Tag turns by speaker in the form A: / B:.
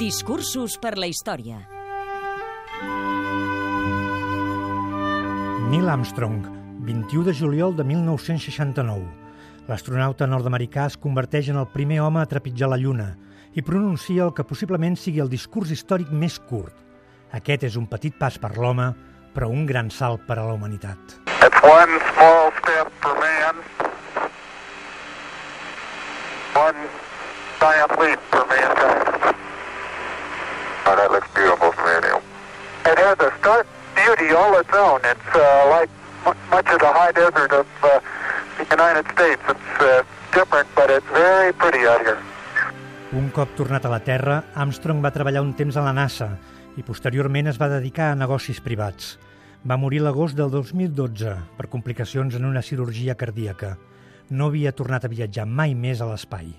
A: Discursos per la història.
B: Neil Armstrong, 21 de juliol de 1969. L'astronauta nord-americà es converteix en el primer home a trepitjar la Lluna i pronuncia el que possiblement sigui el discurs històric més curt. Aquest és un petit pas per l'home, però un gran salt per a la humanitat.
C: It's one small step for man, one giant leap for mankind. Oh, that looks beautiful from here, Neil. It has a stark beauty all its own. It's uh, like mu- much of the high desert of uh, the United States. It's uh, different, but it's very pretty out here.
B: Un cop tornat a la Terra, Armstrong va treballar un temps a la NASA i posteriorment es va dedicar a negocis privats. Va morir l'agost del 2012 per complicacions en una cirurgia cardíaca. No havia tornat a viatjar mai més a l'espai.